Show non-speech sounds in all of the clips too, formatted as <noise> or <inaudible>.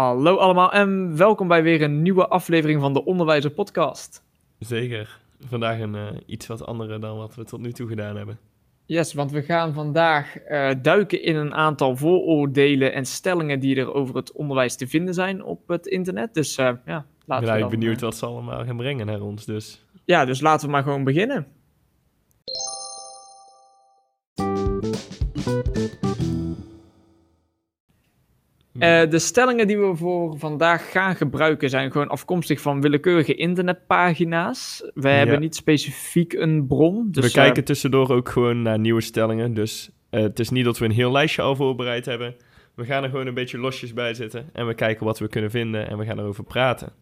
Hallo allemaal en welkom bij weer een nieuwe aflevering van de Onderwijzer Podcast. Zeker. Vandaag een uh, iets wat andere dan wat we tot nu toe gedaan hebben. Yes, want we gaan vandaag uh, duiken in een aantal vooroordelen en stellingen die er over het onderwijs te vinden zijn op het internet. Dus uh, ja, laten we. Ik ben benieuwd wat ze allemaal gaan brengen naar ons. Dus. Ja, dus laten we maar gewoon beginnen. Uh, de stellingen die we voor vandaag gaan gebruiken zijn gewoon afkomstig van willekeurige internetpagina's. We ja. hebben niet specifiek een bron. Dus, we kijken tussendoor ook gewoon naar nieuwe stellingen. Dus uh, het is niet dat we een heel lijstje al voorbereid hebben. We gaan er gewoon een beetje losjes bij zitten en we kijken wat we kunnen vinden en we gaan erover praten.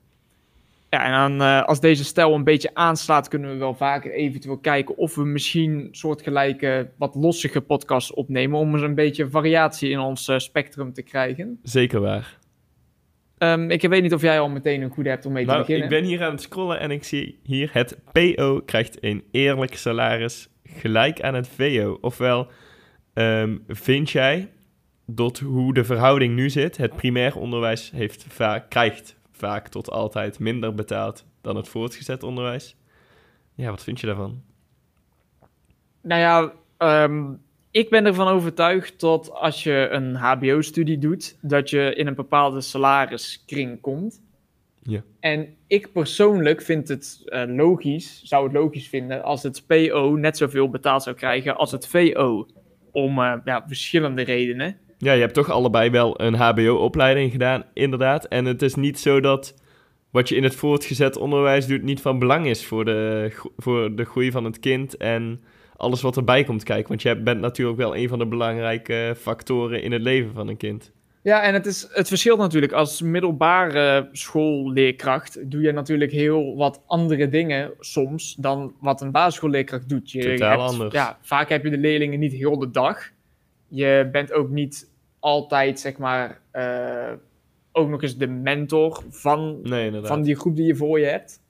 Ja, en dan, uh, als deze stijl een beetje aanslaat, kunnen we wel vaker eventueel kijken of we misschien soortgelijke, wat lossige podcasts opnemen. Om eens een beetje variatie in ons uh, spectrum te krijgen. Zeker waar. Um, ik weet niet of jij al meteen een goede hebt om mee nou, te beginnen. Ik ben hier aan het scrollen en ik zie hier het PO krijgt een eerlijk salaris gelijk aan het VO. Ofwel, um, vind jij dat hoe de verhouding nu zit, het primair onderwijs heeft vaak, krijgt vaak tot altijd minder betaald dan het voortgezet onderwijs. Ja, wat vind je daarvan? Nou ja, um, ik ben ervan overtuigd dat als je een HBO-studie doet, dat je in een bepaalde salariskring komt. Ja. En ik persoonlijk vind het uh, logisch, zou het logisch vinden, als het PO net zoveel betaald zou krijgen als het VO. Om uh, ja, verschillende redenen. Ja, je hebt toch allebei wel een HBO-opleiding gedaan, inderdaad. En het is niet zo dat wat je in het voortgezet onderwijs doet niet van belang is voor de, voor de groei van het kind en alles wat erbij komt kijken. Want jij bent natuurlijk wel een van de belangrijke factoren in het leven van een kind. Ja, en het, is, het verschilt natuurlijk. Als middelbare schoolleerkracht doe je natuurlijk heel wat andere dingen soms dan wat een basisschoolleerkracht doet. Je Totaal hebt, anders. Ja, vaak heb je de leerlingen niet heel de dag. Je bent ook niet altijd, zeg maar, uh, ook nog eens de mentor van, nee, van die groep die je voor je hebt.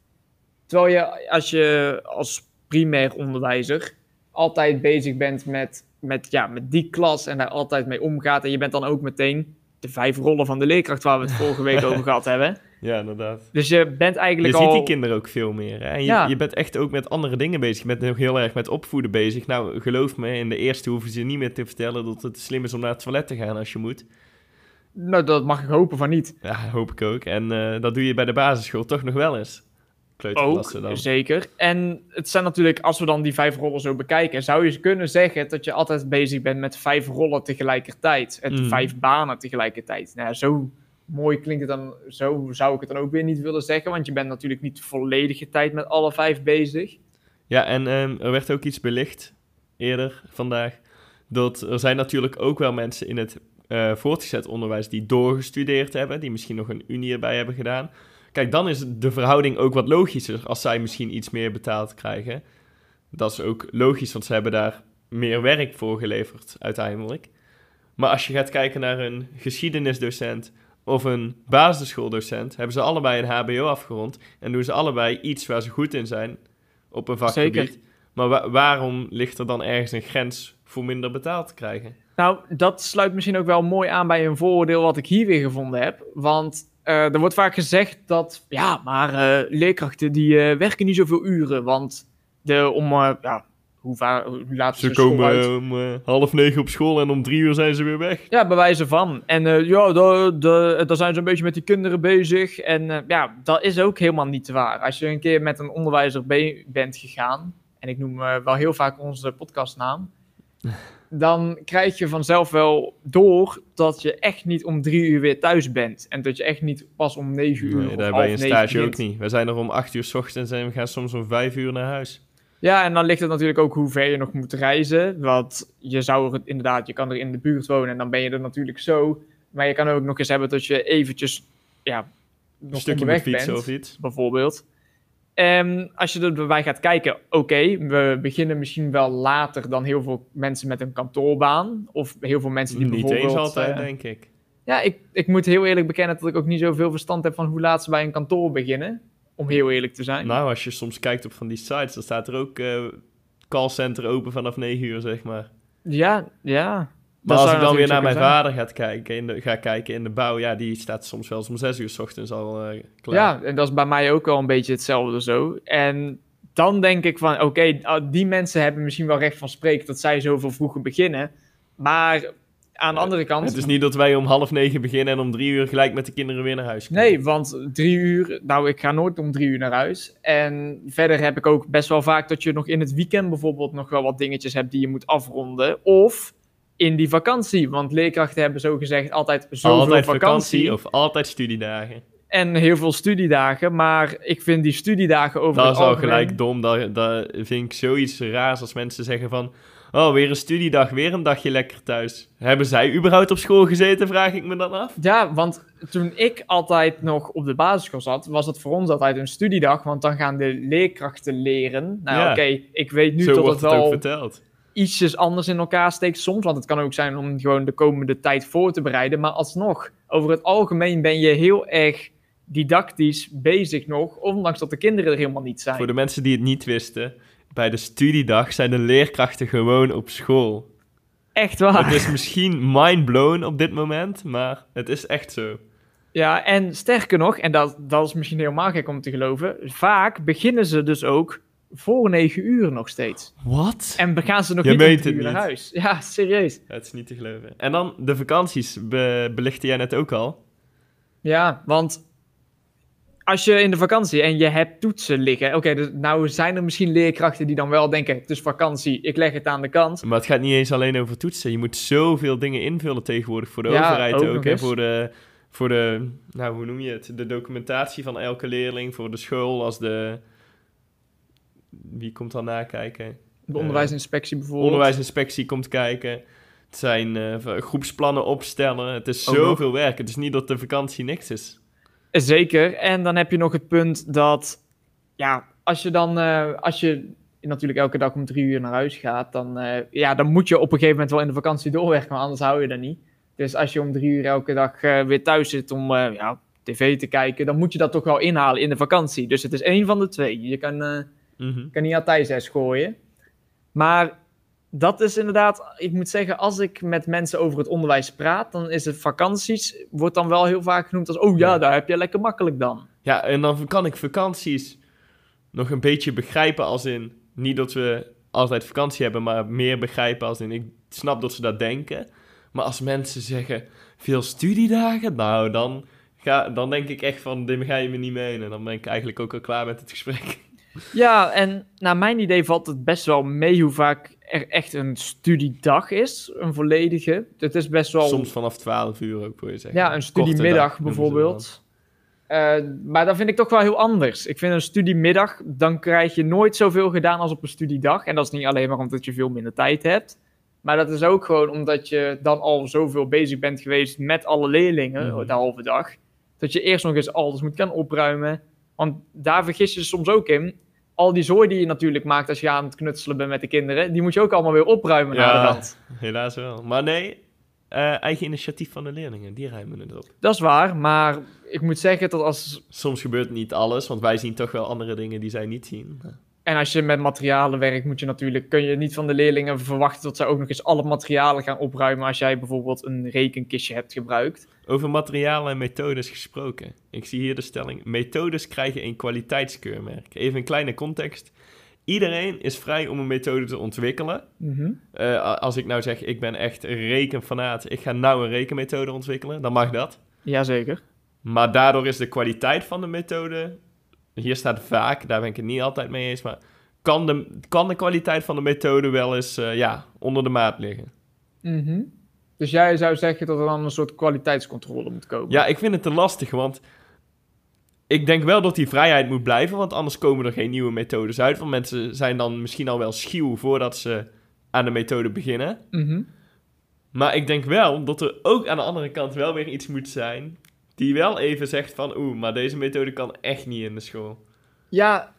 Terwijl je, als je als primair onderwijzer altijd bezig bent met, met, ja, met die klas en daar altijd mee omgaat. En je bent dan ook meteen de vijf rollen van de leerkracht waar we het vorige week <laughs> over gehad hebben. Ja, inderdaad. Dus je bent eigenlijk je al... Je ziet die kinderen ook veel meer. Hè? En je, ja. je bent echt ook met andere dingen bezig. Je bent nog heel erg met opvoeden bezig. Nou, geloof me, in de eerste hoeven ze niet meer te vertellen dat het slim is om naar het toilet te gaan als je moet. Nou, dat mag ik hopen van niet. Ja, hoop ik ook. En uh, dat doe je bij de basisschool toch nog wel eens. Ook, dan. zeker. En het zijn natuurlijk, als we dan die vijf rollen zo bekijken, zou je kunnen zeggen dat je altijd bezig bent met vijf rollen tegelijkertijd. En mm. vijf banen tegelijkertijd. Nou, zo mooi klinkt het dan, zo zou ik het dan ook weer niet willen zeggen, want je bent natuurlijk niet volledige tijd met alle vijf bezig. Ja, en um, er werd ook iets belicht eerder vandaag, dat er zijn natuurlijk ook wel mensen in het uh, voortgezet onderwijs die doorgestudeerd hebben, die misschien nog een unie erbij hebben gedaan. Kijk, dan is de verhouding ook wat logischer als zij misschien iets meer betaald krijgen. Dat is ook logisch, want ze hebben daar meer werk voor geleverd uiteindelijk. Maar als je gaat kijken naar een geschiedenisdocent of een basisschooldocent, hebben ze allebei een HBO afgerond en doen ze allebei iets waar ze goed in zijn op een vakgebied. Zeker. Maar wa waarom ligt er dan ergens een grens voor minder betaald te krijgen? Nou, dat sluit misschien ook wel mooi aan bij een vooroordeel wat ik hier weer gevonden heb. Want uh, er wordt vaak gezegd dat, ja, maar uh, leerkrachten die uh, werken niet zoveel uren. Want de, om, ja, hoe, laat ze, ze komen uit? om half negen op school en om drie uur zijn ze weer weg. Ja, bij wijze van. En ja, daar zijn ze een beetje met die kinderen bezig. En ja, dat is ook helemaal niet waar. Als je een keer met een onderwijzer bent gegaan, en ik noem wel heel vaak onze podcastnaam <laughs> dan krijg je vanzelf wel door dat je echt niet om drie uur weer thuis bent. En dat je echt niet pas om negen uur nee, daar bij een stage ook niet. We zijn er om acht uur s ochtends en we gaan soms om vijf uur naar huis. Ja, en dan ligt het natuurlijk ook hoe ver je nog moet reizen. Want je zou er inderdaad, je kan er in de buurt wonen en dan ben je er natuurlijk zo. Maar je kan ook nog eens hebben dat je eventjes, ja, nog een stukje weg bent, of iets. Bijvoorbeeld. En als je erbij gaat kijken, oké, we beginnen misschien wel later dan heel veel mensen met een kantoorbaan. Of heel veel mensen die Niet bijvoorbeeld... eens altijd, uh, denk ik. Ja, ik, ik moet heel eerlijk bekennen dat ik ook niet zoveel verstand heb van hoe laat ze bij een kantoor beginnen. Om heel eerlijk te zijn. Nou, als je soms kijkt op van die sites, dan staat er ook uh, callcenter open vanaf 9 uur, zeg maar. Ja, ja. Maar Dat als zou ik dan weer naar mijn vader ga kijken, in de, ga kijken in de bouw, ja, die staat soms wel eens om zes uur s ochtends al eh, klaar. Ja, en dat is bij mij ook wel een beetje hetzelfde zo. En dan denk ik van, oké, ah, die mensen hebben misschien wel recht van spreken dat zij zoveel vroeger beginnen. Maar aan de andere kant... Het is niet dat wij om half negen beginnen en om drie uur gelijk met de kinderen weer naar huis kunnen. Nee, want drie uur, nou, ik ga nooit om drie uur naar huis. En verder heb ik ook best wel vaak dat je nog in het weekend bijvoorbeeld nog wel wat dingetjes hebt die je moet afronden. Of in die vakantie, want leerkrachten hebben zo gezegd altijd zoveel altijd vakantie, vakantie of altijd studiedagen. en heel veel studiedagen. Maar ik vind die studiedagen over Dat is al algemeen... gelijk dom. Dat, dat vind ik zoiets raars als mensen zeggen van... Oh, weer een studiedag, weer een dagje lekker thuis. Hebben zij überhaupt op school gezeten, vraag ik me dan af. Ja, want toen ik altijd nog op de basisschool zat, was het voor ons altijd een studiedag. Want dan gaan de leerkrachten leren. Nou Ja. oké, ik weet nu Zo dat wordt het wel verteld. ietsjes anders in elkaar steekt soms. Want het kan ook zijn om gewoon de komende tijd voor te bereiden. Maar alsnog, over het algemeen ben je heel erg didactisch bezig nog. Ondanks dat de kinderen er helemaal niet zijn. Voor de mensen die het niet wisten... Bij de studiedag zijn de leerkrachten gewoon op school. Echt waar. Het is misschien mind-blown op dit moment, maar het is echt zo. Ja, en sterker nog, en dat, dat is misschien helemaal gek om te geloven. Vaak beginnen ze dus ook voor negen uur nog steeds. Wat? En gaan ze nog Je niet uur naar huis. Ja, serieus. Het is niet te geloven. En dan de vakanties, be belichtte jij net ook al. Ja, want als je in de vakantie en je hebt toetsen liggen. Oké, dus nou zijn er misschien leerkrachten die dan wel denken: het is vakantie, ik leg het aan de kant. Maar het gaat niet eens alleen over toetsen. Je moet zoveel dingen invullen tegenwoordig voor de Ja, overheid ook ook. En voor de, voor de, nou hoe noem je het? De documentatie van elke leerling. Voor de school als de... Wie komt dan nakijken? De onderwijsinspectie bijvoorbeeld. Onderwijsinspectie komt kijken. Het zijn eh, groepsplannen opstellen. Het is zoveel werk. Het is niet dat de vakantie niks is. Zeker. En dan heb je nog het punt dat, ja, als je dan, eh, als je natuurlijk elke dag om drie uur naar huis gaat, dan, eh, ja, dan moet je op een gegeven moment wel in de vakantie doorwerken, maar anders hou je dat niet. Dus als je om drie uur elke dag eh, weer thuis zit om ja, tv te kijken, dan moet je dat toch wel inhalen in de vakantie. Dus het is één van de twee. Je kan, eh, Mhm. kan niet altijd zes gooien. Maar dat is inderdaad, ik moet zeggen, als ik met mensen over het onderwijs praat, dan is het vakanties, wordt dan wel heel vaak genoemd als, oh ja, daar heb je lekker makkelijk dan. Ja, en dan kan ik vakanties nog een beetje begrijpen als in... Niet dat we altijd vakantie hebben, maar meer begrijpen als in... Ik snap dat ze dat denken. Maar als mensen zeggen, veel studiedagen? Nou, dan, ga, dan denk ik echt van, dit ga je me niet menen. Dan ben ik eigenlijk ook al klaar met het gesprek. Ja, en naar mijn idee valt het best wel mee hoe vaak er echt een studiedag is, een volledige. Het is best wel, Soms vanaf 12 uur ook, wil je zeggen. ja, een studiemiddag dag bijvoorbeeld. Eh, maar dat vind ik toch wel heel anders. Ik vind een studiemiddag, dan krijg je nooit zoveel gedaan als op een studiedag. En dat is niet alleen maar omdat je veel minder tijd hebt. Maar dat is ook gewoon omdat je dan al zoveel bezig bent geweest met alle leerlingen Mhm. de halve dag. Dat je eerst nog eens alles moet gaan opruimen. Want daar vergis je soms ook in. Al die zooi die je natuurlijk maakt als je aan het knutselen bent met de kinderen, die moet je ook allemaal weer opruimen Ja. naar de rand. Helaas wel. Maar nee, eh, eigen initiatief van de leerlingen, die ruimen het op. Dat is waar, maar ik moet zeggen dat als Soms gebeurt niet alles, want wij zien toch wel andere dingen die zij niet zien. En als je met materialen werkt, moet je natuurlijk, kun je niet van de leerlingen verwachten dat zij ook nog eens alle materialen gaan opruimen als jij bijvoorbeeld een rekenkistje hebt gebruikt. Over materialen en methodes gesproken. Ik zie hier de stelling. Methodes krijgen een kwaliteitskeurmerk. Even een kleine context. Iedereen is vrij om een methode te ontwikkelen. Eh, a- als ik nou zeg, ik ben echt een rekenfanaat, ik ga nou een rekenmethode ontwikkelen, dan mag dat. Jazeker. Maar daardoor is de kwaliteit van de methode, hier staat vaak, daar ben ik het niet altijd mee eens, maar kan de, kan de kwaliteit van de methode wel eens eh, ja, onder de maat liggen? Mhm. Dus jij zou zeggen dat er dan een soort kwaliteitscontrole moet komen. Ja, ik vind het te lastig, want ik denk wel dat die vrijheid moet blijven, want anders komen er geen nieuwe methodes uit. Want mensen zijn dan misschien al wel schuw voordat ze aan de methode beginnen. Mhm. Maar ik denk wel dat er ook aan de andere kant wel weer iets moet zijn die wel even zegt van oeh, maar deze methode kan echt niet in de school. Ja,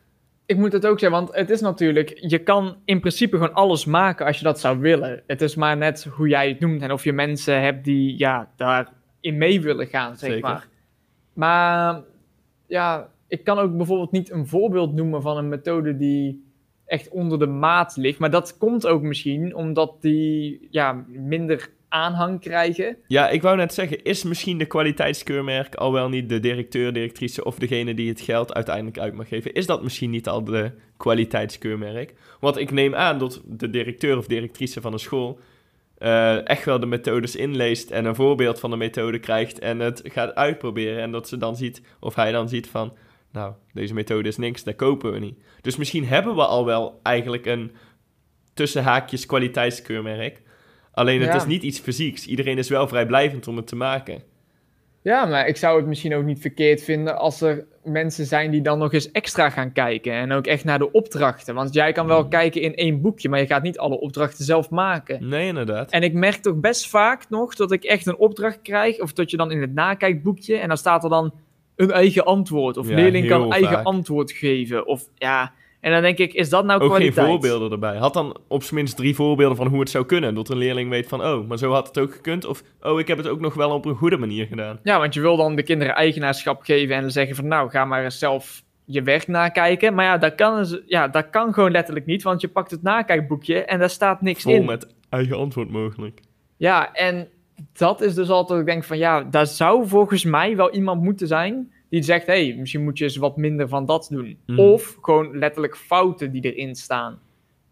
ik moet het ook zeggen, want het is natuurlijk, je kan in principe gewoon alles maken als je dat zou willen. Het is maar net hoe jij het noemt en of je mensen hebt die ja, daarin mee willen gaan, zeg Zeker. maar. Maar ja, ik kan ook bijvoorbeeld niet een voorbeeld noemen van een methode die echt onder de maat ligt. Maar dat komt ook misschien omdat die ja, minder aanhang krijgen. Ja, ik wou net zeggen, is misschien de kwaliteitskeurmerk al wel niet de directeur, directrice of degene die het geld uiteindelijk uit mag geven? Is dat misschien niet al de kwaliteitskeurmerk? Want ik neem aan dat de directeur of directrice van een school eh, echt wel de methodes inleest en een voorbeeld van de methode krijgt en het gaat uitproberen. En dat ze dan ziet, of hij dan ziet van, nou, deze methode is niks, daar kopen we niet. Dus misschien hebben we al wel eigenlijk een tussen haakjes kwaliteitskeurmerk. Alleen het Ja. is niet iets fysieks. Iedereen is wel vrijblijvend om het te maken. Ja, maar ik zou het misschien ook niet verkeerd vinden als er mensen zijn die dan nog eens extra gaan kijken. En ook echt naar de opdrachten. Want jij kan wel Mm. kijken in één boekje, maar je gaat niet alle opdrachten zelf maken. Nee, inderdaad. En ik merk toch best vaak nog dat ik echt een opdracht krijg. Of dat je dan in het nakijkboekje. En dan staat er dan een eigen antwoord. Of Ja, leerling kan eigen vaak. antwoord geven. Of ja. En dan denk ik, is dat nou Ook geen kwaliteit? voorbeelden erbij. Had dan op zijn minst drie voorbeelden van hoe het zou kunnen. Dat een leerling weet van, oh, maar zo had het ook gekund. Of, oh, ik heb het ook nog wel op een goede manier gedaan. Ja, want je wil dan de kinderen eigenaarschap geven en zeggen van nou, ga maar eens zelf je werk nakijken. Maar ja, dat kan, dus- ja, dat kan gewoon letterlijk niet, want je pakt het nakijkboekje en daar staat niks Vol in. met eigen antwoord mogelijk. Ja, en dat is dus altijd, ik denk van ja, daar zou volgens mij wel iemand moeten zijn die zegt, hé, hey, misschien moet je eens wat minder van dat doen. Mhm. Of gewoon letterlijk fouten die erin staan.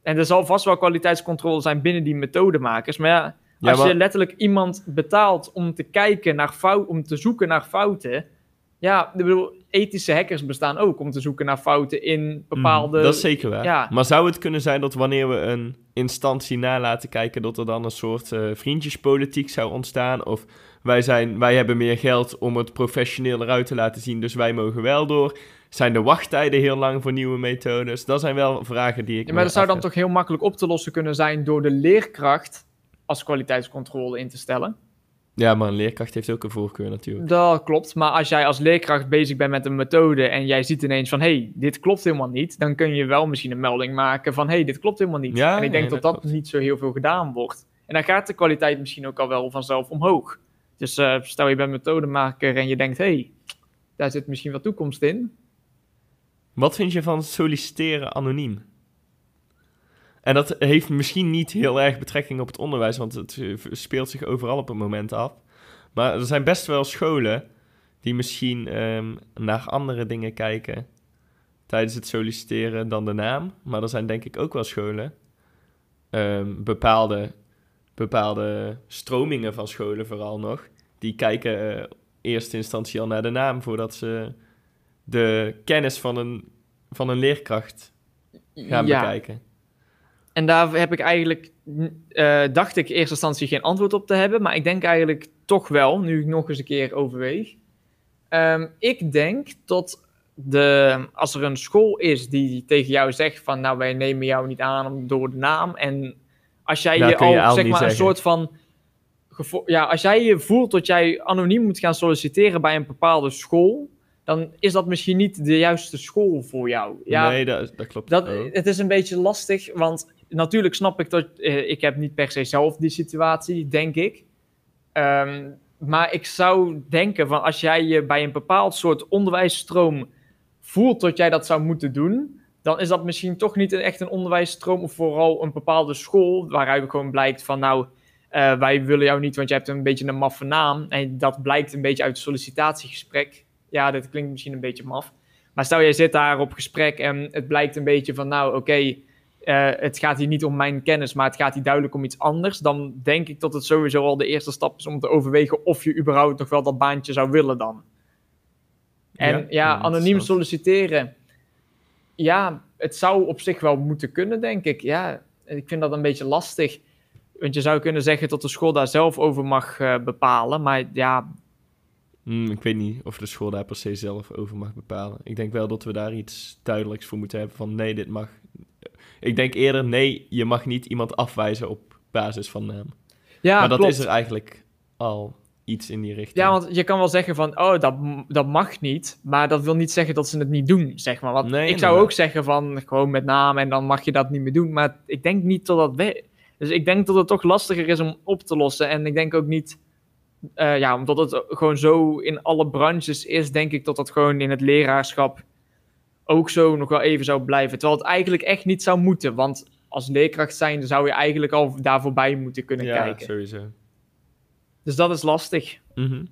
En er zal vast wel kwaliteitscontrole zijn binnen die methodemakers, maar ja, Ja, als maar- je letterlijk iemand betaalt om te kijken naar fouten, om te zoeken naar fouten. Ja, ik bedoel, ethische hackers bestaan ook om te zoeken naar fouten in bepaalde. Mhm, Dat is zeker waar. ja. Maar zou het kunnen zijn dat wanneer we een instantie nalaten kijken, dat er dan een soort eh, vriendjespolitiek zou ontstaan? Of wij, zijn, wij hebben meer geld om het professioneel eruit te laten zien, dus wij mogen wel door. Zijn de wachttijden heel lang voor nieuwe methodes? Dat zijn wel vragen die ik. Ja, maar dat zou dan toch heel makkelijk op te lossen kunnen zijn door de leerkracht als kwaliteitscontrole in te stellen. Ja, maar een leerkracht heeft ook een voorkeur natuurlijk. Dat klopt, maar als jij als leerkracht bezig bent met een methode en jij ziet ineens van hé, hey, dit klopt helemaal niet, dan kun je wel misschien een melding maken van hé, hey, dit klopt helemaal niet. Ja, en ik denk nee, dat dat niet zo heel veel gedaan wordt. En dan gaat de kwaliteit misschien ook al wel vanzelf omhoog. Dus eh, stel je bent methodemaker en je denkt hey, daar zit misschien wat toekomst in. Wat vind je van solliciteren anoniem? En dat heeft misschien niet heel erg betrekking op het onderwijs, want het eh, speelt zich overal op het moment af. Maar er zijn best wel scholen die misschien ehm, naar andere dingen kijken tijdens het solliciteren dan de naam. Maar er zijn denk ik ook wel scholen, ehm, bepaalde, bepaalde stromingen van scholen vooral nog, die kijken eh, eerste instantie al naar de naam voordat ze de kennis van een, van een leerkracht gaan ja, bekijken. En daar heb ik eigenlijk, eh, dacht ik in eerste instantie geen antwoord op te hebben, maar ik denk eigenlijk toch wel, nu ik nog eens een keer overweeg. Ehm, ik denk dat de, als er een school is die tegen jou zegt van, nou wij nemen jou niet aan door de naam en als jij je al, zeg maar, een soort van, ja, als jij je voelt dat jij anoniem moet gaan solliciteren bij een bepaalde school, dan is dat misschien niet de juiste school voor jou. Ja, nee, dat, dat klopt. dat, ook. Het is een beetje lastig, want natuurlijk snap ik dat... eh, ik heb niet per se zelf die situatie, denk ik. Ehm, maar ik zou denken van als jij je bij een bepaald soort onderwijsstroom voelt dat jij dat zou moeten doen... dan is dat misschien toch niet een, echt een onderwijsstroom of vooral een bepaalde school... waaruit gewoon blijkt van nou, eh, wij willen jou niet, want je hebt een beetje een maffe naam. En dat blijkt een beetje uit het sollicitatiegesprek. Ja, dit klinkt misschien een beetje maf. Maar stel, jij zit daar op gesprek en het blijkt een beetje van, nou, oké, eh, het gaat hier niet om mijn kennis, maar het gaat hier duidelijk om iets anders. Dan denk ik dat het sowieso al de eerste stap is om te overwegen of je überhaupt nog wel dat baantje zou willen dan. En ja, Ja, anoniem solliciteren. Ja, het zou op zich wel moeten kunnen, denk ik. Ja, ik vind dat een beetje lastig. Want je zou kunnen zeggen dat de school daar zelf over mag eh, bepalen. Maar ja, Hmm, ik weet niet of de school daar per se zelf over mag bepalen. Ik denk wel dat we daar iets duidelijks voor moeten hebben van nee, dit mag. Ik denk eerder nee, je mag niet iemand afwijzen op basis van naam. ja maar dat klopt. is er eigenlijk al iets in die richting. Ja, want je kan wel zeggen van, oh, dat, dat mag niet. Maar dat wil niet zeggen dat ze het niet doen, zeg maar. Want Nee, ik zou ook zeggen van, gewoon met naam en dan mag je dat niet meer doen. Maar ik denk niet dat dat. Dus ik denk dat het toch lastiger is om op te lossen. En ik denk ook niet, eh, ja, omdat het gewoon zo in alle branches is, denk ik dat dat gewoon in het leraarschap ook zo nog wel even zou blijven. Terwijl het eigenlijk echt niet zou moeten. Want als leerkracht zijn, zou je eigenlijk al daar voorbij moeten kunnen ja, kijken. sowieso. Dus dat is lastig. Mhm.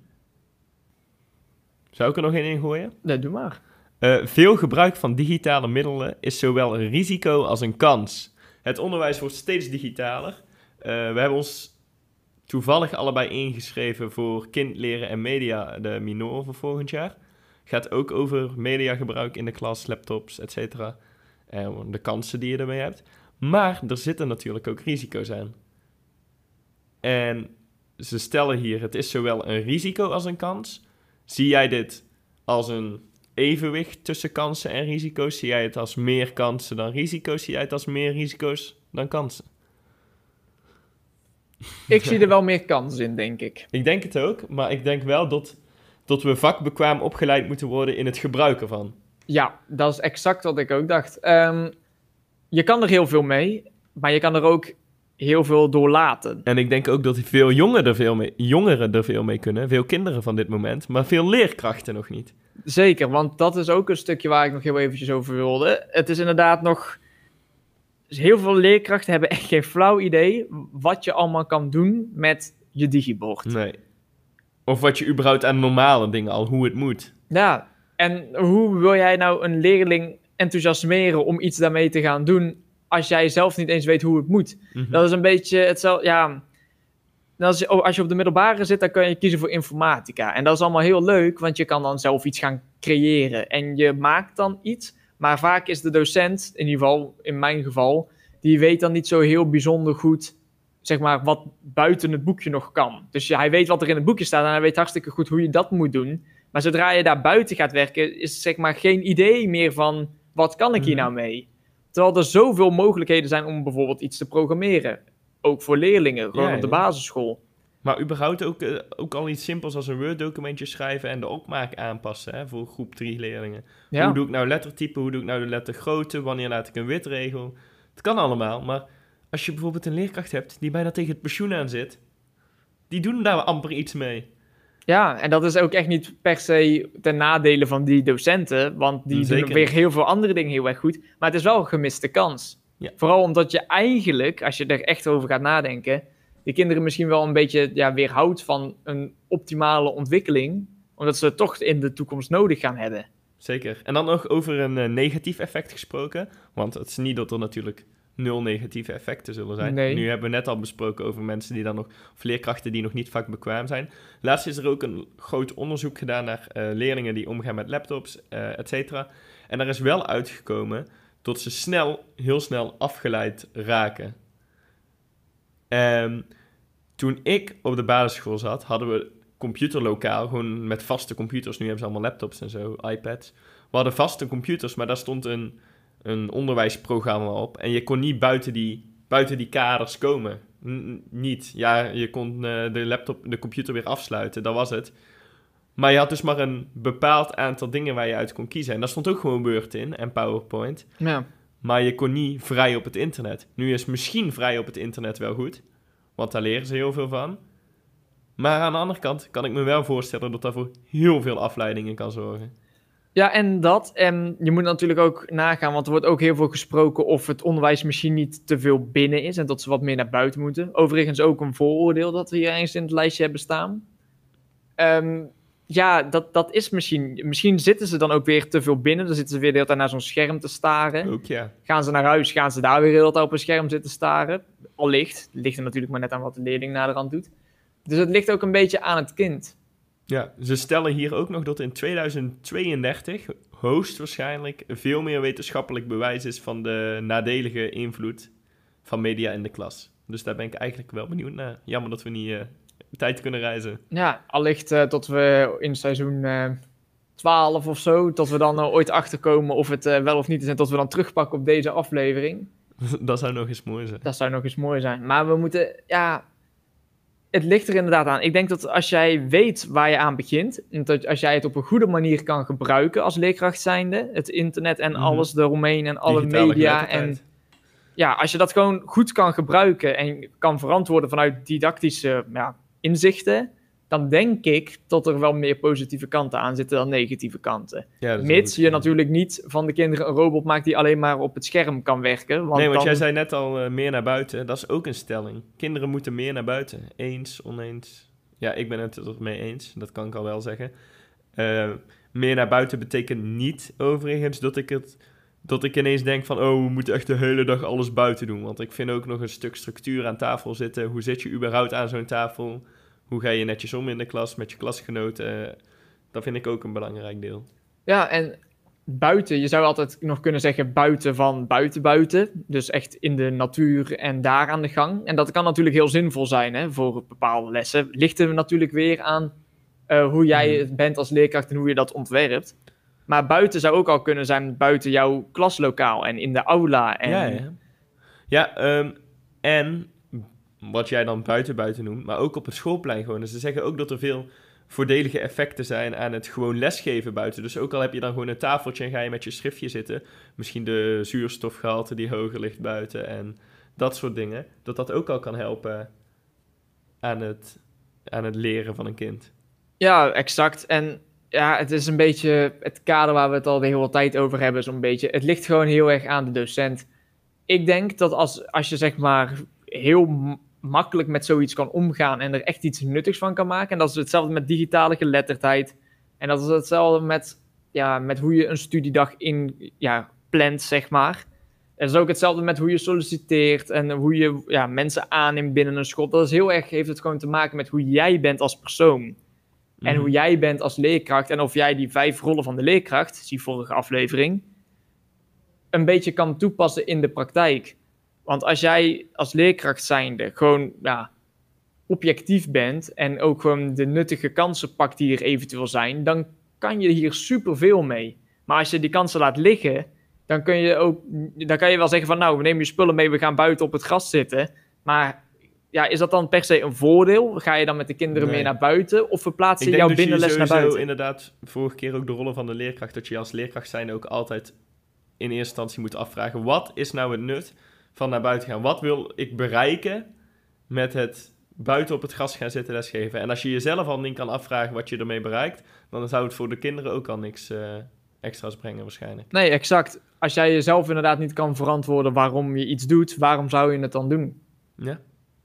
Zou ik er nog één in gooien? Nee, doe maar. Eh, veel gebruik van digitale middelen is zowel een risico als een kans. Het onderwijs wordt steeds digitaler. Eh, we hebben ons toevallig allebei ingeschreven voor kind leren en media, de minor voor volgend jaar. Gaat ook over mediagebruik in de klas, laptops, et cetera. En de kansen die je ermee hebt. Maar er zitten natuurlijk ook risico's aan. En ze stellen hier, het is zowel een risico als een kans. Zie jij dit als een evenwicht tussen kansen en risico's? Zie jij het als meer kansen dan risico's? Zie jij het als meer risico's dan kansen? Ik zie er wel meer kans in, denk ik. Ik denk het ook, maar ik denk wel dat, dat we vakbekwaam opgeleid moeten worden in het gebruiken van. Ja, dat is exact wat ik ook dacht. Ehm, je kan er heel veel mee, maar je kan er ook heel veel door laten. En ik denk ook dat veel jongeren er veel mee, jongeren er veel mee kunnen, veel kinderen van dit moment, maar veel leerkrachten nog niet. Zeker, want dat is ook een stukje waar ik nog heel eventjes over wilde. Het is inderdaad nog... Heel veel leerkrachten hebben echt geen flauw idee wat je allemaal kan doen met je digibord. Nee. Of wat je überhaupt aan normale dingen al, hoe het moet. Ja, en hoe wil jij nou een leerling enthousiasmeren om iets daarmee te gaan doen als jij zelf niet eens weet hoe het moet? Mhm. Dat is een beetje hetzelfde, ja... Als je, als je op de middelbare zit, dan kan je kiezen voor informatica. En dat is allemaal heel leuk, want je kan dan zelf iets gaan creëren. En je maakt dan iets, maar vaak is de docent, in ieder geval in mijn geval, die weet dan niet zo heel bijzonder goed, zeg maar, wat buiten het boekje nog kan. Dus hij weet wat er in het boekje staat en hij weet hartstikke goed hoe je dat moet doen. Maar zodra je daar buiten gaat werken, is zeg maar geen idee meer van, wat kan ik hier Mhm. nou mee? Terwijl er zoveel mogelijkheden zijn om bijvoorbeeld iets te programmeren. Ook voor leerlingen, gewoon Ja, op de basisschool. Maar überhaupt ook, eh, ook al iets simpels als een Word-documentje schrijven en de opmaak aanpassen hè, voor groep 3 leerlingen. Ja. Hoe doe ik nou lettertype, hoe doe ik nou de lettergrootte, wanneer laat ik een witregel? Het kan allemaal, maar als je bijvoorbeeld een leerkracht hebt die bijna tegen het pensioen aan zit, die doen daar amper iets mee. Ja, en dat is ook echt niet per se ten nadele van die docenten, want die Zeker doen weer heel veel andere dingen heel erg goed. Maar het is wel een gemiste kans. Ja. Vooral omdat je eigenlijk, als je er echt over gaat nadenken, de kinderen misschien wel een beetje ja, weerhoudt van een optimale ontwikkeling, omdat ze het toch in de toekomst nodig gaan hebben. Zeker. En dan nog over een eh, negatief effect gesproken, want het is niet dat er natuurlijk nul negatieve effecten zullen zijn. Nee. Nu hebben we net al besproken over mensen die dan nog, of leerkrachten die nog niet vakbekwaam zijn. Laatst is er ook een groot onderzoek gedaan naar eh, leerlingen die omgaan met laptops, eh et cetera. En daar is wel uitgekomen dat ze snel, heel snel afgeleid raken. Ehm, toen ik op de basisschool zat, hadden we computerlokaal, gewoon met vaste computers. Nu hebben ze allemaal laptops en zo, iPads. We hadden vaste computers, maar daar stond een, een onderwijsprogramma op. En je kon niet buiten die, buiten die kaders komen. N- niet. Ja, je kon eh, de laptop, de computer weer afsluiten, dat was het. Maar je had dus maar een bepaald aantal dingen waar je uit kon kiezen. En daar stond ook gewoon Word in en PowerPoint. Ja. Maar je kon niet vrij op het internet. Nu is misschien vrij op het internet wel goed. Want daar leren ze heel veel van. Maar aan de andere kant kan ik me wel voorstellen dat dat voor heel veel afleidingen kan zorgen. Ja, en dat. En je moet natuurlijk ook nagaan, want er wordt ook heel veel gesproken of het onderwijs misschien niet te veel binnen is en dat ze wat meer naar buiten moeten. Overigens ook een vooroordeel dat we hier ergens in het lijstje hebben staan. Ehm, ja, dat, dat is misschien. Misschien zitten ze dan ook weer te veel binnen. Dan zitten ze weer de hele tijd naar zo'n scherm te staren. Ook ja. Gaan ze naar huis, gaan ze daar weer de hele tijd op een scherm zitten staren. Allicht. Het ligt er natuurlijk maar net aan wat de leerling naderhand doet. Dus het ligt ook een beetje aan het kind. Ja, ze stellen hier ook nog dat in 2032 hoogstwaarschijnlijk veel meer wetenschappelijk bewijs is van de nadelige invloed van media in de klas. Dus daar ben ik eigenlijk wel benieuwd naar. Jammer dat we niet eh, tijd kunnen reizen. Ja, allicht eh, tot we in seizoen eh 12 of zo, tot we dan eh, ooit achterkomen of het eh, wel of niet is en tot we dan terugpakken op deze aflevering. <laughs> dat zou nog eens mooi zijn. Dat zou nog eens mooi zijn. Maar we moeten, ja, het ligt er inderdaad aan. Ik denk dat als jij weet waar je aan begint, en dat als jij het op een goede manier kan gebruiken als leerkracht zijnde, het internet en Mhm. alles eromheen en alle Digitale media en ja, als je dat gewoon goed kan gebruiken en kan verantwoorden vanuit didactische ja, inzichten, dan denk ik dat er wel meer positieve kanten aan zitten dan negatieve kanten. Ja, Mits je natuurlijk niet van de kinderen een robot maakt die alleen maar op het scherm kan werken. Want nee, want dan... jij zei net al eh, meer naar buiten. Dat is ook een stelling. Kinderen moeten meer naar buiten. Eens, oneens. Ja, ik ben het er mee eens. Dat kan ik al wel zeggen. Uh, meer naar buiten betekent niet overigens dat ik het dat ik ineens denk van, oh, we moeten echt de hele dag alles buiten doen. Want ik vind ook nog een stuk structuur aan tafel zitten. Hoe zit je überhaupt aan zo'n tafel? Hoe ga je netjes om in de klas met je klasgenoten? Dat vind ik ook een belangrijk deel. Ja, en buiten, je zou altijd nog kunnen zeggen buiten van buiten buiten. Dus echt in de natuur en daar aan de gang. En dat kan natuurlijk heel zinvol zijn hè, voor bepaalde lessen. Ligt er natuurlijk weer aan uh, hoe jij mhm. bent als leerkracht en hoe je dat ontwerpt. Maar buiten zou ook al kunnen zijn buiten jouw klaslokaal en in de aula. En... Ja, ja. ja um, en wat jij dan buiten buiten noemt, maar ook op het schoolplein gewoon. Dus ze zeggen ook dat er veel voordelige effecten zijn aan het gewoon lesgeven buiten. Dus ook al heb je dan gewoon een tafeltje en ga je met je schriftje zitten, misschien de zuurstofgehalte die hoger ligt buiten en dat soort dingen, dat dat ook al kan helpen aan het, aan het leren van een kind. Ja, exact. En ja, het is een beetje het kader waar we het al de hele tijd over hebben, zo'n beetje. Het ligt gewoon heel erg aan de docent. Ik denk dat als, als je zeg maar heel makkelijk met zoiets kan omgaan en er echt iets nuttigs van kan maken. En dat is hetzelfde met digitale geletterdheid. En dat is hetzelfde met, ja, met hoe je een studiedag in, ja, plant, zeg maar. Het is ook hetzelfde met hoe je solliciteert en hoe je ja, mensen aanneemt binnen een school. Dat is heel erg, heeft het gewoon te maken met hoe jij bent als persoon. En hoe mhm. jij bent als leerkracht en of jij die vijf rollen van de leerkracht, zie vorige aflevering, een beetje kan toepassen in de praktijk. Want als jij als leerkracht zijnde gewoon ja, objectief bent en ook gewoon de nuttige kansen pakt die er eventueel zijn, dan kan je hier superveel mee. Maar als je die kansen laat liggen, dan kun je ook, dan kan je wel zeggen van nou, we nemen je spullen mee, we gaan buiten op het gras zitten. Maar ja, is dat dan per se een voordeel? Ga je dan met de kinderen meer naar buiten? Of verplaats je jouw binnenles naar buiten? inderdaad, vorige keer ook de rollen van de leerkracht, dat je als leerkracht zijn ook altijd in eerste instantie moet afvragen, wat is nou het nut van naar buiten gaan? Wat wil ik bereiken met het buiten op het gras gaan zitten lesgeven? En als je jezelf al niet kan afvragen wat je ermee bereikt, dan zou het voor de kinderen ook al niks uh, extra's brengen waarschijnlijk. Nee, exact. Als jij jezelf inderdaad niet kan verantwoorden waarom je iets doet, waarom zou je het dan doen? Ja.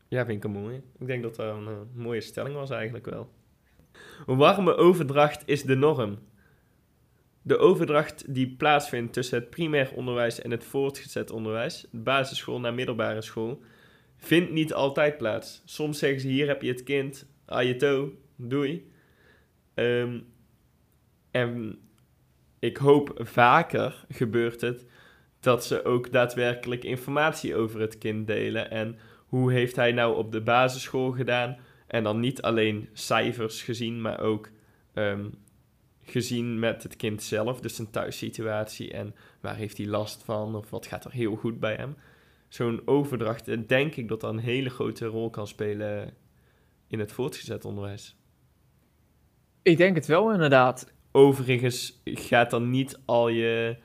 Ja, vind ik een mooie. Ik denk dat dat een uh, mooie stelling was eigenlijk wel. Een warme overdracht is de norm. De overdracht die plaatsvindt tussen het primair onderwijs en het voortgezet onderwijs, basisschool naar middelbare school, vindt niet altijd plaats. Soms zeggen ze hier heb je het kind, aan je toe, doei. Um, en ik hoop vaker gebeurt het dat ze ook daadwerkelijk informatie over het kind delen en hoe heeft hij nou op de basisschool gedaan? En dan niet alleen cijfers gezien, maar ook ehm, gezien met het kind zelf, dus zijn thuissituatie en waar heeft hij last van of wat gaat er heel goed bij hem. Zo'n overdracht, eh, denk ik dat dat een hele grote rol kan spelen in het voortgezet onderwijs. Ik denk het wel, inderdaad. Overigens gaat dan niet al je,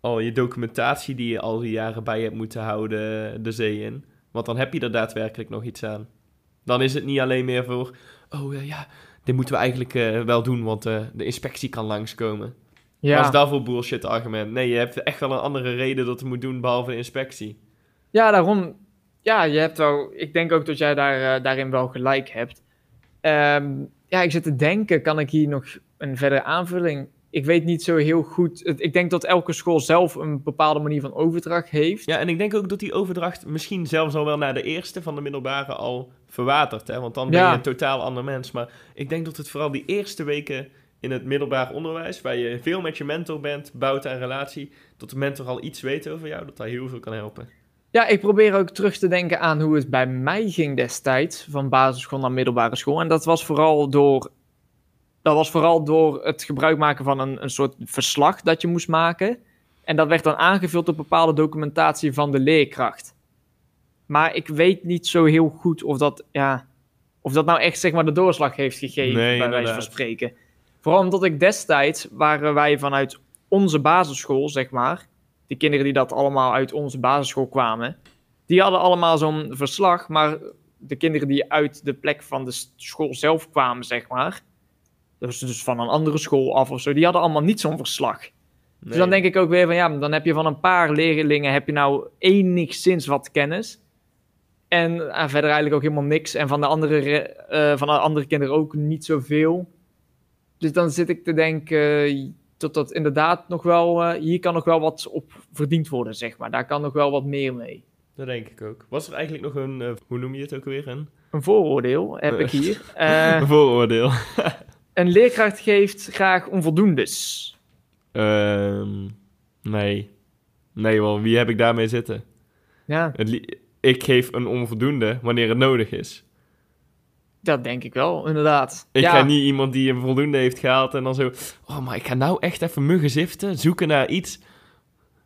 al je documentatie die je al die jaren bij hebt moeten houden de zee in. Want dan heb je er daadwerkelijk nog iets aan. Dan is het niet alleen meer voor, oh ja, dit moeten we eigenlijk uh, wel doen, want uh, de inspectie kan langskomen. Ja. Wat is dat voor bullshit argument? Nee, je hebt echt wel een andere reden dat je moet doen, behalve de inspectie. Ja, daarom, ja, je hebt wel, ik denk ook dat jij daar, daarin wel gelijk hebt. Um, ja, ik zit te denken, kan ik hier nog een verdere aanvulling ik weet niet zo heel goed. Ik denk dat elke school zelf een bepaalde manier van overdracht heeft. Ja, en ik denk ook dat die overdracht misschien zelfs al wel naar de eerste van de middelbare al verwatert. Hè? Want dan ben je een totaal ander mens. Maar ik denk dat het vooral die eerste weken in het middelbaar onderwijs, waar je veel met je mentor bent, bouwt aan relatie, dat de mentor al iets weet over jou, dat dat heel veel kan helpen. Ja, ik probeer ook terug te denken aan hoe het bij mij ging destijds, van basisschool naar middelbare school. En dat was vooral door dat was vooral door het gebruik maken van een, een soort verslag dat je moest maken. En dat werd dan aangevuld op bepaalde documentatie van de leerkracht. Maar ik weet niet zo heel goed of dat, ja, of dat nou echt zeg maar, de doorslag heeft gegeven, bij wijze van spreken. Vooral omdat ik destijds waren wij vanuit onze basisschool, zeg maar, die kinderen die dat allemaal uit onze basisschool kwamen, die hadden allemaal zo'n verslag, maar de kinderen die uit de plek van de school zelf kwamen, zeg maar, dus, dus van een andere school af of zo, die hadden allemaal niet zo'n verslag. Dus dan denk ik ook weer van ja, dan heb je van een paar leerlingen heb je nou enigszins wat kennis. En uh, verder eigenlijk ook helemaal niks. En van de, andere, uh, van de andere kinderen ook niet zoveel. Dus dan zit ik te denken dat dat inderdaad nog wel... Uh, hier kan nog wel wat op verdiend worden, zeg maar. Daar kan nog wel wat meer mee. Dat denk ik ook. Was er eigenlijk nog een... hoe noem je het ook weer? Een, een vooroordeel heb ik hier. <laughs> een vooroordeel. <laughs> een leerkracht geeft graag onvoldoendes. Um, nee. Nee, want wie heb ik daarmee zitten? Ja. ik geef een onvoldoende wanneer het nodig is. Dat denk ik wel, inderdaad. Ik ja. ga niet iemand die een voldoende heeft gehaald en dan zo... Oh, maar ik ga nou echt even muggen ziften, zoeken naar iets...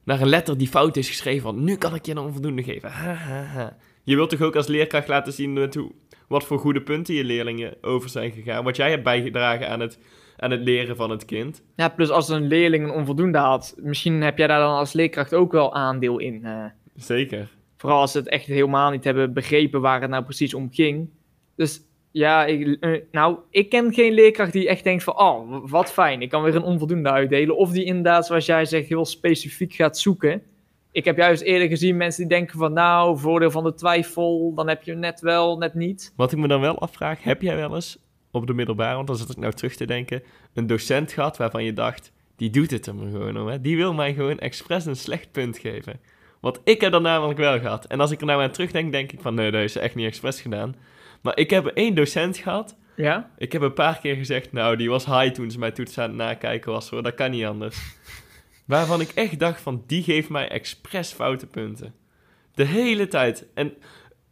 Naar een letter die fout is geschreven, want nu kan ik je een onvoldoende geven. Ha, ha, ha. Je wilt toch ook als leerkracht laten zien met hoe, wat voor goede punten je leerlingen over zijn gegaan. Wat jij hebt bijgedragen aan het, aan het leren van het kind. Ja, plus als een leerling een onvoldoende had, misschien heb jij daar dan als leerkracht ook wel aandeel in. Uh, Zeker. Vooral als ze het echt helemaal niet hebben begrepen waar het nou precies om ging. Dus ja, ik, uh, nou, ik ken geen leerkracht die echt denkt van, oh, wat fijn, ik kan weer een onvoldoende uitdelen. Of die inderdaad, zoals jij zegt, heel specifiek gaat zoeken. Ik heb juist eerder gezien mensen die denken van, nou, voordeel van de twijfel, dan heb je net wel, net niet. Wat ik me dan wel afvraag, heb jij wel eens op de middelbare, want dan zit ik nou terug te denken, een docent gehad waarvan je dacht, die doet het er maar gewoon om, hè? die wil mij gewoon expres een slecht punt geven. Want ik heb dat namelijk wel gehad. En als ik er nou aan terugdenk, denk ik van, nee, dat is echt niet expres gedaan. Maar ik heb één docent gehad. Ja? Ik heb een paar keer gezegd, nou, die was high toen ze mij toets aan het nakijken was, hoor. Dat kan niet anders. Waarvan ik echt dacht van, die geeft mij expres foute punten. De hele tijd. En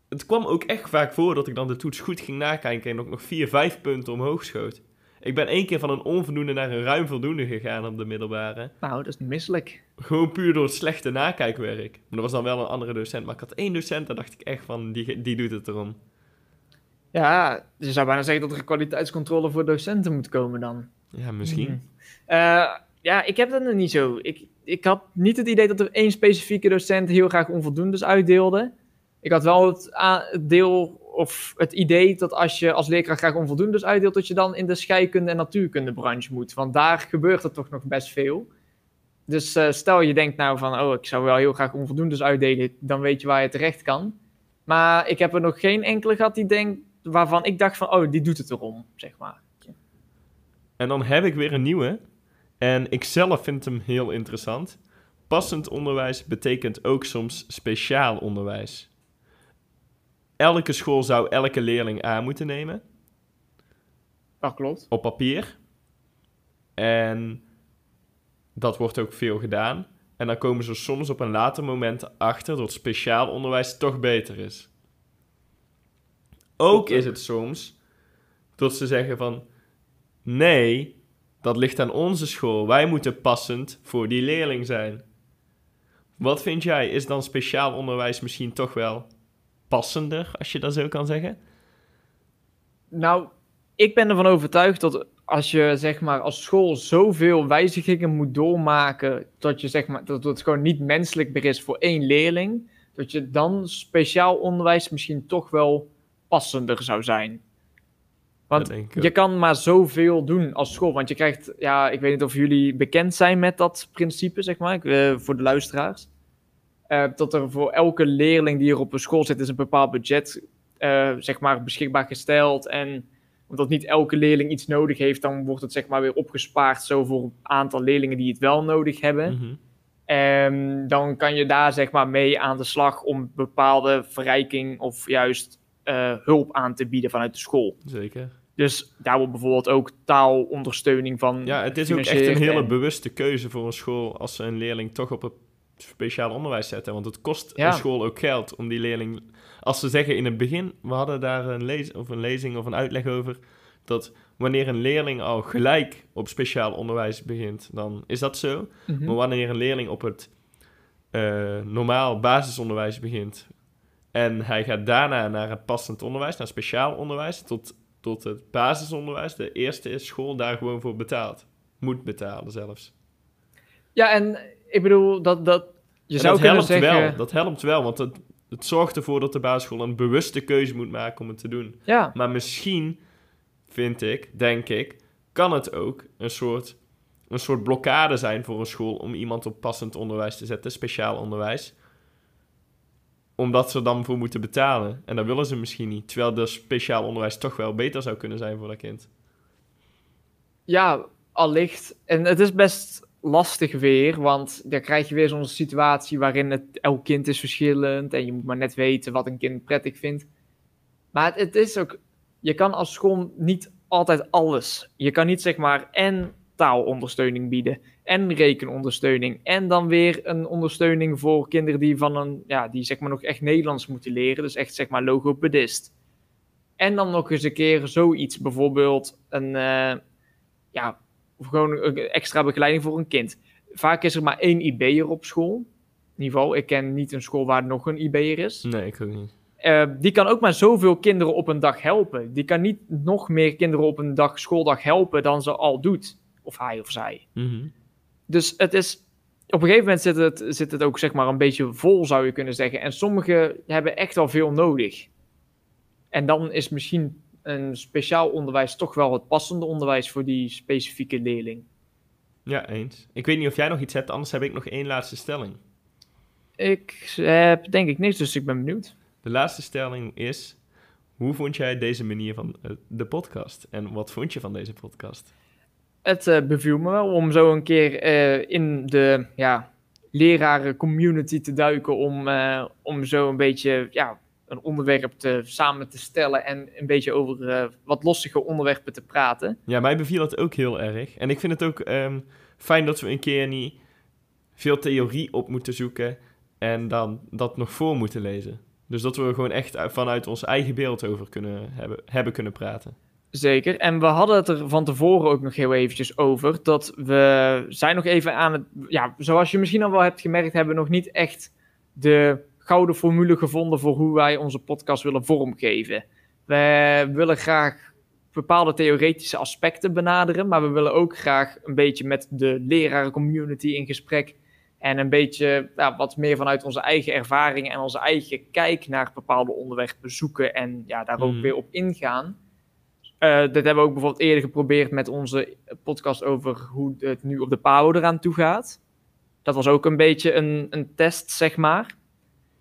het kwam ook echt vaak voor dat ik dan de toets goed ging nakijken en ook nog vier, vijf punten omhoog schoot. Ik ben één keer van een onvoldoende naar een ruim voldoende gegaan op de middelbare. Nou, dat is niet misselijk. Gewoon puur door het slechte nakijkwerk. Maar dat was dan wel een andere docent. Maar ik had één docent, daar dacht ik echt van, die, die doet het erom. Ja, je zou bijna zeggen dat er kwaliteitscontrole voor docenten moet komen dan. Ja, misschien. Mm. Uh, ja, ik heb dat nog niet zo. Ik, ik had niet het idee dat er één specifieke docent heel graag onvoldoendes uitdeelde. Ik had wel het, deel of het idee dat als je als leerkracht graag onvoldoendes uitdeelt, dat je dan in de scheikunde- en natuurkundebranche moet. Want daar gebeurt er toch nog best veel. Dus uh, stel je denkt nou van, oh, ik zou wel heel graag onvoldoendes uitdelen, dan weet je waar je terecht kan. Maar ik heb er nog geen enkele gehad die denkt, waarvan ik dacht van, oh, die doet het erom, zeg maar. En dan heb ik weer een nieuwe. En ik zelf vind hem heel interessant. Passend onderwijs betekent ook soms speciaal onderwijs. Elke school zou elke leerling aan moeten nemen. Dat klopt. Op papier. En dat wordt ook veel gedaan. En dan komen ze soms op een later moment achter dat speciaal onderwijs toch beter is. Ook is het soms dat ze zeggen van nee, dat ligt aan onze school. Wij moeten passend voor die leerling zijn. Wat vind jij? Is dan speciaal onderwijs misschien toch wel passender, als je dat zo kan zeggen? Nou, ik ben ervan overtuigd dat als je zeg maar als school zoveel wijzigingen moet doormaken, dat je zeg maar dat het gewoon niet menselijk meer is voor één leerling, dat je dan speciaal onderwijs misschien toch wel passender zou zijn. Want je kan maar zoveel doen als school. Want je krijgt, ja, ik weet niet of jullie bekend zijn met dat principe, zeg maar, uh, voor de luisteraars. Uh, dat er voor elke leerling die er op een school zit, is een bepaald budget, uh, zeg maar, beschikbaar gesteld. En omdat niet elke leerling iets nodig heeft, dan wordt het zeg maar weer opgespaard zo voor een aantal leerlingen die het wel nodig hebben. Mhm. En dan kan je daar zeg maar mee aan de slag om bepaalde verrijking of juist uh, hulp aan te bieden vanuit de school. Zeker. Dus daar wordt bijvoorbeeld ook taalondersteuning van. Ja, het is ook echt een hele bewuste keuze voor een school als ze een leerling toch op het speciaal onderwijs zetten. Want het kost Ja. een school ook geld om die leerling. Als ze zeggen in het begin, we hadden daar een, of een lezing of een uitleg over. Dat wanneer een leerling al gelijk op speciaal onderwijs begint, dan is dat zo. Mhm. Maar wanneer een leerling op het eh, normaal basisonderwijs begint en hij gaat daarna naar het passend onderwijs, naar speciaal onderwijs, tot, tot het basisonderwijs, de eerste is school daar gewoon voor betaald. Moet betalen zelfs. Ja, en ik bedoel, dat, dat je En zou dat kunnen helpt zeggen... wel, dat helpt wel, want het, het zorgt ervoor dat de basisschool een bewuste keuze moet maken om het te doen. Ja, Maar misschien, vind ik, denk ik, kan het ook een soort, een soort blokkade zijn voor een school om iemand op passend onderwijs te zetten, speciaal onderwijs. Omdat ze dan voor moeten betalen. En dat willen ze misschien niet. Terwijl de speciaal onderwijs toch wel beter zou kunnen zijn voor dat kind. Ja, allicht. En het is best lastig weer, want dan krijg je weer zo'n situatie waarin het, elk kind is verschillend en je moet maar net weten wat een kind prettig vindt. Maar het, het is ook, je kan als school niet altijd alles. Je kan niet zeg maar en taalondersteuning bieden en rekenondersteuning en dan weer een ondersteuning voor kinderen die van een, ja, die zeg maar nog echt Nederlands moeten leren, dus echt zeg maar logopedist. En dan nog eens een keer zoiets, bijvoorbeeld een, uh, ja, of gewoon een extra begeleiding voor een kind. Vaak is er maar één IB'er op school. In ieder geval, ik ken niet een school waar nog een IB'er is. Nee, ik ook niet. Uh, die kan ook maar zoveel kinderen op een dag helpen. Die kan niet nog meer kinderen op een dag, schooldag helpen dan ze al doet. Of hij of zij. Mm -hmm. Dus het is... Op een gegeven moment zit het, zit het ook zeg maar een beetje vol, zou je kunnen zeggen. En sommigen hebben echt wel veel nodig. En dan is misschien een speciaal onderwijs toch wel het passende onderwijs voor die specifieke leerling. Ja, eens. Ik weet niet of jij nog iets hebt, anders heb ik nog één laatste stelling. Ik heb denk ik niks, dus ik ben benieuwd. De laatste stelling is: hoe vond jij deze manier van uh, de podcast? En wat vond je van deze podcast? Het uh, beviel me wel om zo een keer uh, in de ja, leraren community te duiken. Om, om zo een beetje ja, een onderwerp te, samen te stellen en een beetje over wat lossige onderwerpen te praten. Ja, mij beviel het ook heel erg. En ik vind het ook um, fijn dat we een keer niet veel theorie op moeten zoeken en dan dat nog voor moeten lezen. Dus dat we gewoon echt vanuit ons eigen beeld over kunnen hebben, hebben kunnen praten. Zeker. En we hadden het er van tevoren ook nog heel eventjes over. Dat we zijn nog even aan het... Ja, zoals je misschien al wel hebt gemerkt, hebben we nog niet echt de gouden formule gevonden voor hoe wij onze podcast willen vormgeven. We willen graag bepaalde theoretische aspecten benaderen, maar we willen ook graag een beetje met de lerarencommunity in gesprek en een beetje ja, wat meer vanuit onze eigen ervaringen en onze eigen kijk naar bepaalde onderwerpen zoeken en ja, daar ook Mhm. weer op ingaan. Eh dit hebben we ook bijvoorbeeld eerder geprobeerd met onze podcast over hoe het nu op de PAO eraan toe gaat. Dat was ook een beetje een, een test, zeg maar.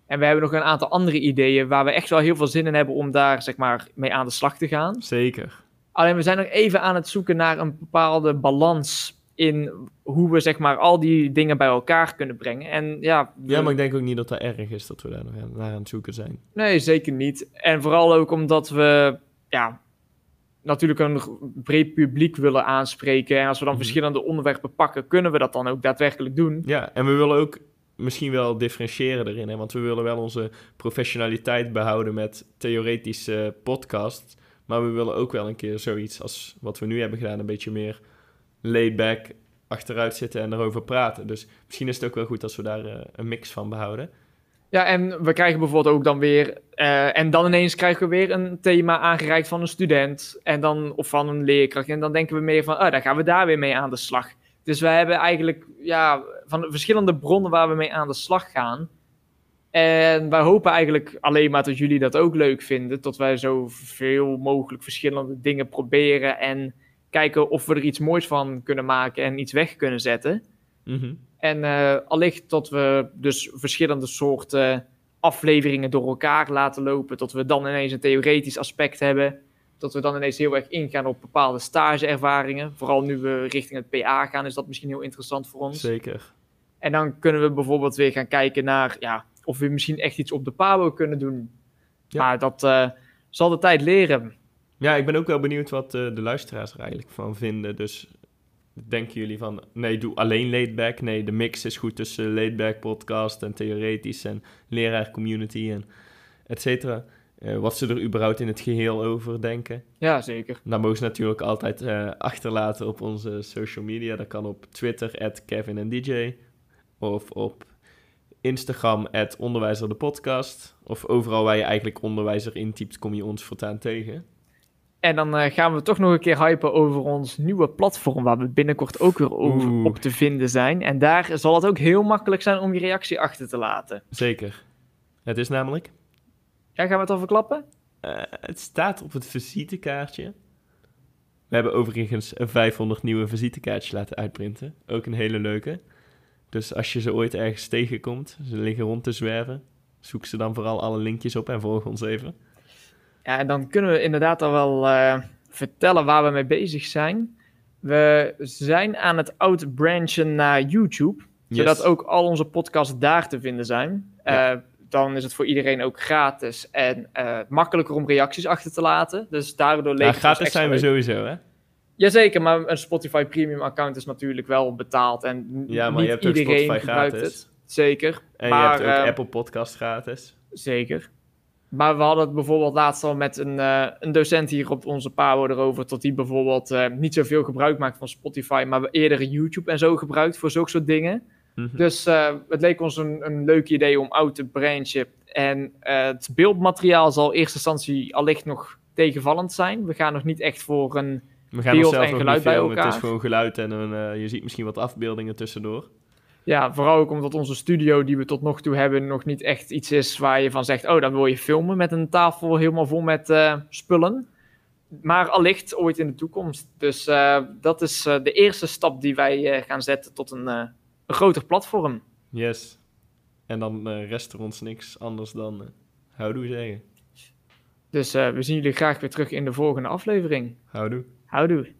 En we hebben nog een aantal andere ideeën waar we echt wel heel veel zin in hebben om daar zeg maar, mee aan de slag te gaan. Zeker. Alleen we zijn nog even aan het zoeken naar een bepaalde balans in hoe we zeg maar al die dingen bij elkaar kunnen brengen. En ja, we- Ja, maar ik denk ook niet dat dat erg is dat we daar nog naar aan het zoeken zijn. nee, zeker niet. En vooral ook omdat we ja, natuurlijk een breed publiek willen aanspreken. En als we dan Mhm. verschillende onderwerpen pakken, kunnen we dat dan ook daadwerkelijk doen. Ja, en we willen ook misschien wel differentiëren erin. Hè? Want we willen wel onze professionaliteit behouden met theoretische podcasts. Maar we willen ook wel een keer zoiets als wat we nu hebben gedaan, een beetje meer laid back achteruit zitten en erover praten. Dus misschien is het ook wel goed als we daar eh, een mix van behouden. Ja, en we krijgen bijvoorbeeld ook dan weer. eh, en dan ineens krijgen we weer een thema aangereikt van een student. En dan, of van een leerkracht. En dan denken we meer van, oh, dan gaan we daar weer mee aan de slag. Dus wij hebben eigenlijk ja, van de verschillende bronnen waar we mee aan de slag gaan. En wij hopen eigenlijk alleen maar dat jullie dat ook leuk vinden. Dat wij zoveel mogelijk verschillende dingen proberen. En kijken of we er iets moois van kunnen maken en iets weg kunnen zetten. Mhm. En eh, allicht dat we dus verschillende soorten afleveringen door elkaar laten lopen. Dat we dan ineens een theoretisch aspect hebben. Dat we dan ineens heel erg ingaan op bepaalde stageervaringen. Vooral nu we richting het PA gaan, is dat misschien heel interessant voor ons. Zeker. En dan kunnen we bijvoorbeeld weer gaan kijken naar ja, of we misschien echt iets op de PABO kunnen doen. Ja. Maar dat eh, zal de tijd leren. Ja, ik ben ook wel benieuwd wat eh, de luisteraars er eigenlijk van vinden. Dus denken jullie van, nee, doe alleen laidback. Nee, de mix is goed tussen laidback podcast en theoretisch en leraar community en et cetera. Eh, wat ze er überhaupt in het geheel over denken. Ja, zeker. Dat mogen ze natuurlijk altijd eh, achterlaten op onze social media. Dat kan op Twitter, at Kevin en DJ. Of op Instagram, at Onderwijzer de Podcast. Of overal waar je eigenlijk onderwijzer intypt, kom je ons voortaan tegen. En dan eh, gaan we toch nog een keer hypen over ons nieuwe platform, waar we binnenkort ook weer over Oeh. op te vinden zijn. En daar zal het ook heel makkelijk zijn om je reactie achter te laten. Zeker. Het is namelijk... Ja, gaan we het al verklappen? eh, het staat op het visitekaartje. We hebben overigens 500 nieuwe visitekaartjes laten uitprinten. Ook een hele leuke. Dus als je ze ooit ergens tegenkomt, ze liggen rond te zwerven, Zoek ze dan vooral alle linkjes op en volg ons even. Ja, en dan kunnen we inderdaad al wel uh, vertellen waar we mee bezig zijn. We zijn aan het outbranchen naar YouTube, yes. zodat ook al onze podcasts daar te vinden zijn. Ja. Uh, dan is het voor iedereen ook gratis en uh, makkelijker om reacties achter te laten. Dus daardoor leek ja, gratis zijn we sowieso, hè? Jazeker, maar een Spotify Premium account is natuurlijk wel betaald. En ja, maar niet je hebt iedereen Spotify gebruikt gratis. het. Zeker. En maar, je hebt ook uh, Apple Podcast gratis. Zeker. Maar we hadden het bijvoorbeeld laatst al met een, uh, een docent hier op onze PAO erover. Tot die bijvoorbeeld uh, niet zoveel gebruik maakt van Spotify, maar eerder YouTube en zo gebruikt voor zulke soort dingen. Mm -hmm. Dus het leek ons een, een leuk idee om out te branchen. En het beeldmateriaal zal in eerste instantie allicht nog tegenvallend zijn. We gaan nog niet echt voor een we gaan beeld zelf en geluid bij elkaar. Het is gewoon geluid en een, je ziet misschien wat afbeeldingen tussendoor. Ja, vooral ook omdat onze studio die we tot nog toe hebben nog niet echt iets is waar je van zegt... oh, dan wil je filmen met een tafel helemaal vol met uh, spullen. Maar allicht ooit in de toekomst. Dus uh, dat is uh, de eerste stap die wij gaan zetten tot een, een groter platform. Yes. En dan rest er ons niks anders dan houdoe zeggen. Dus we zien jullie graag weer terug in de volgende aflevering. Houdoe. Houdoe.